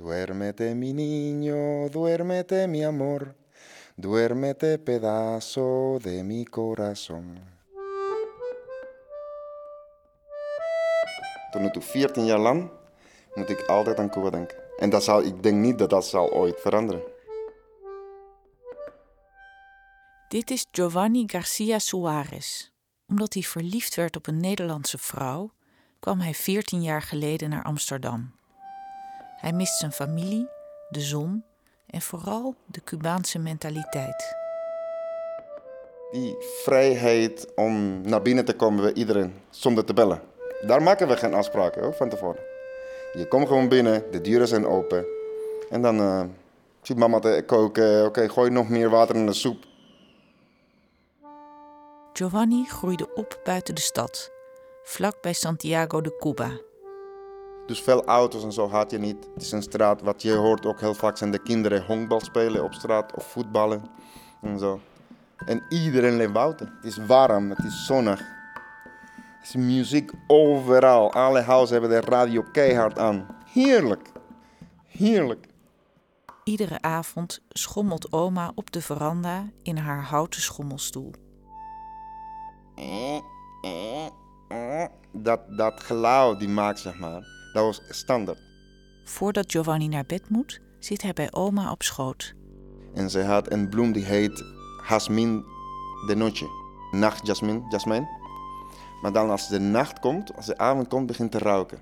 Duérmete mi niño, duérmete mi amor, duérmete pedazo de mi corazón. Tot nu toe 14 jaar lang moet ik altijd aan Cuba denken. En dat zal, ik denk niet dat dat zal ooit veranderen. Dit is Giovanni Garcia Suarez. Omdat hij verliefd werd op een Nederlandse vrouw, kwam hij 14 jaar geleden naar Amsterdam. Hij mist zijn familie, de zon en vooral de Cubaanse mentaliteit. Die vrijheid om naar binnen te komen bij iedereen zonder te bellen. Daar maken we geen afspraken hoor, van tevoren. Je komt gewoon binnen, de deuren zijn open. En dan uh, ziet mama te koken. Oké, gooi nog meer water in de soep. Giovanni groeide op buiten de stad, vlak bij Santiago de Cuba. Dus veel auto's en zo had je niet. Het is een straat, wat je hoort ook heel vaak zijn de kinderen honkbal spelen op straat of voetballen en zo. En iedereen leeft buiten. Het is warm, het is zonnig. Er is muziek overal. Alle huizen hebben de radio keihard aan. Heerlijk. Heerlijk. Iedere avond schommelt oma op de veranda in haar houten schommelstoel. Dat, dat geluid die maakt, zeg maar, dat was standaard. Voordat Giovanni naar bed moet, zit hij bij oma op schoot. En ze had een bloem die heet Jasmin de Noche. Nachtjasmin, jasmijn. Maar dan als de nacht komt, als de avond komt, begint te ruiken.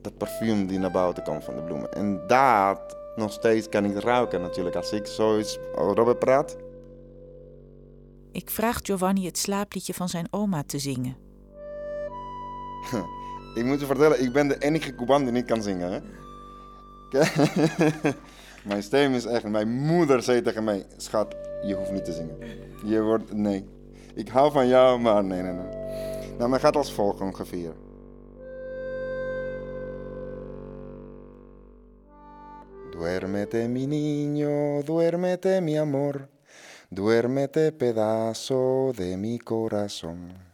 Dat parfum die naar buiten komt van de bloemen. En dat nog steeds kan ik ruiken natuurlijk als ik zoiets over praat. Ik vraag Giovanni het slaapliedje van zijn oma te zingen. ik moet je vertellen, ik ben de enige Cuban die niet kan zingen. Hè? mijn stem is echt... Mijn moeder zei tegen mij... Schat, je hoeft niet te zingen. Je wordt... Nee. Ik hou van jou, maar nee, nee, nee. Nou, men gaat als volgt ongeveer. Duérmete mi niño, duérmete mi amor, duérmete pedazo de mi corazón.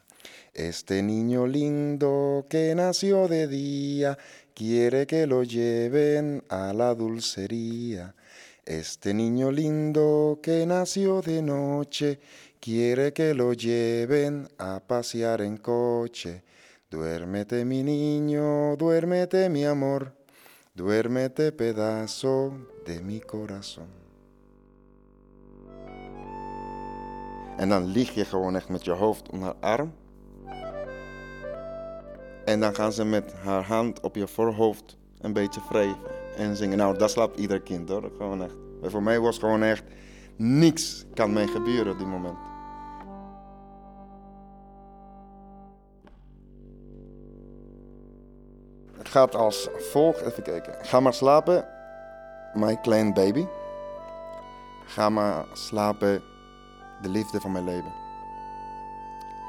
Este niño lindo que nació de día quiere que lo lleven a la dulcería. Este niño lindo que nació de noche quiere que lo lleven a pasear en coche. Duérmete mi niño, duérmete mi amor, duérmete pedazo de mi corazón. En dan lig je gewoon echt met je hoofd om haar arm. En dan gaan ze met haar hand op je voorhoofd een beetje wrijven en zingen. Nou, dat slaapt ieder kind hoor. Gewoon echt. Voor mij was gewoon echt niks kan mij gebeuren op die moment. Het gaat als volgt. Even kijken. Ga maar slapen, mijn klein baby. Ga maar slapen, de liefde van mijn leven.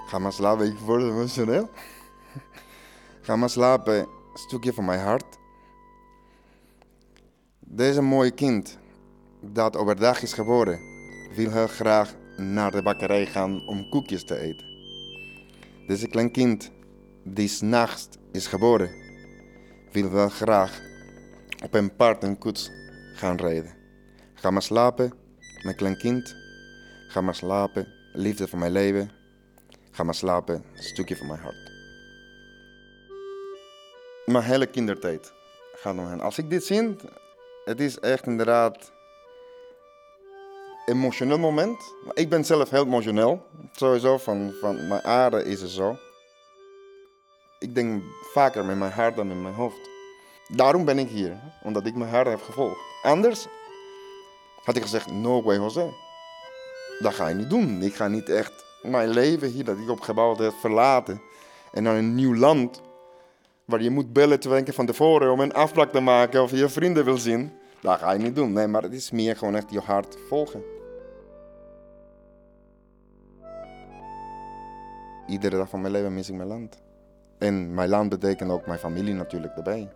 Ga maar slapen, ik word emotioneel. Ga maar slapen, stukje van mijn hart. Deze mooie kind, dat overdag is geboren, wil heel graag naar de bakkerij gaan om koekjes te eten. Deze klein kind, die s'nachts is geboren, wil wel graag op een paard en koets gaan rijden. Ga maar slapen, mijn klein kind. Ga maar slapen, liefde van mijn leven. Ga maar slapen, stukje van mijn hart. Mijn hele kindertijd gaat om hen. Als ik dit zie, het is echt inderdaad een emotioneel moment. Ik ben zelf heel emotioneel, sowieso, van, van mijn aarde is het zo. Ik denk vaker met mijn hart dan met mijn hoofd. Daarom ben ik hier, omdat ik mijn hart heb gevolgd. Anders had ik gezegd, no way Jose. Dat ga je niet doen. Ik ga niet echt mijn leven hier dat ik opgebouwd heb verlaten. En naar een nieuw land waar je moet bellen twee weken van tevoren om een afspraak te maken of je je vrienden wil zien. Dat ga je niet doen. Nee, maar het is meer gewoon echt je hart volgen. Iedere dag van mijn leven mis ik mijn land. En mijn land betekent ook mijn familie natuurlijk erbij.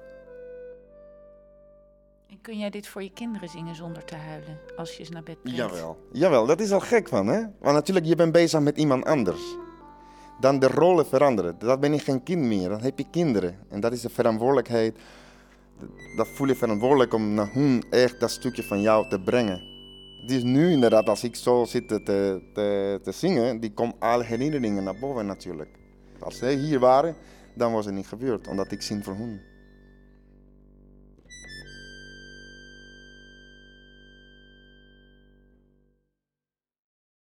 En kun jij dit voor je kinderen zingen zonder te huilen als je ze naar bed brengt? Jawel, jawel, dat is al gek van hè. Want natuurlijk, je bent bezig met iemand anders. Dan de rollen veranderen. Dat ben je geen kind meer, dan heb je kinderen. En dat is de verantwoordelijkheid dat voel je verantwoordelijk om naar hun echt dat stukje van jou te brengen. Is nu inderdaad, als ik zo zit te, te, te zingen, die komen alle herinneringen naar boven natuurlijk. Als zij hier waren, dan was het niet gebeurd, omdat ik zing voor hun.